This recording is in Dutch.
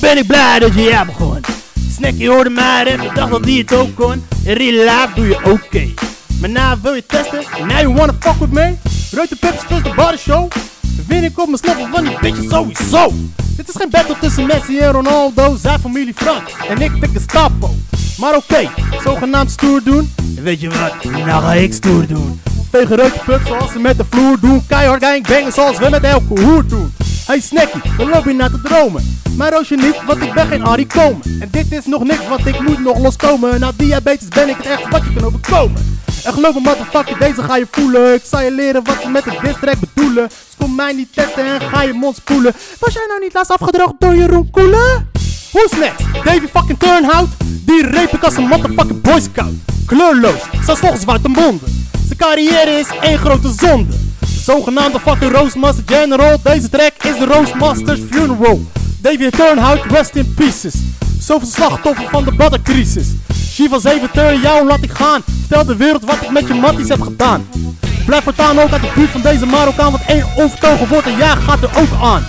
ben ik blij dat je hier begon. Snacky hoorde mij en dacht dat die het ook kon. In real life doe je oké. Maar nou wil je testen, now you wanna fuck with me? Rood de plus de body show. Win ik op mijn sloffen van die bitches sowieso. Dit is geen battle tussen Messi en Ronaldo, zijn familie Frank en ik de Gestapo. Maar oké, zogenaamd stoer doen. En weet je wat, nou ga ik stoer doen. Tegen pub zoals ze met de vloer doen. Keihard gangbangen zoals we met elke hoer doen. Hey Snacky, loop je naar te dromen. Maar roos je niet, want ik ben geen Arie Komen. En dit is nog niks, want ik moet nog loskomen. Na diabetes ben ik het echt wat je kan overkomen. En geloof me motherfucker, deze ga je voelen. Ik zal je leren wat ze met de distrack bedoelen. Dus kom mij niet testen en ga je mond spoelen. Was jij nou niet laatst afgedroogd door Jeroen Koelen? Who's next? Davy fucking Turnhout? Die reep ik als een motherfucking boy scout. Kleurloos, zelfs volgens Wouter Monden. Zijn carrière is één grote zonde. De zogenaamde fucking Roastmaster General. Deze track is de Roastmaster's Funeral. Davy Turnhout, rest in pieces. Zoveel slachtoffer van de baddencrisis. Shiva 7 turn, jou laat ik gaan. Vertel de wereld wat ik met je matties heb gedaan. Blijf voortaan ook uit de buurt van deze Marokkaan, want één overtogen wordt en ja gaat er ook aan.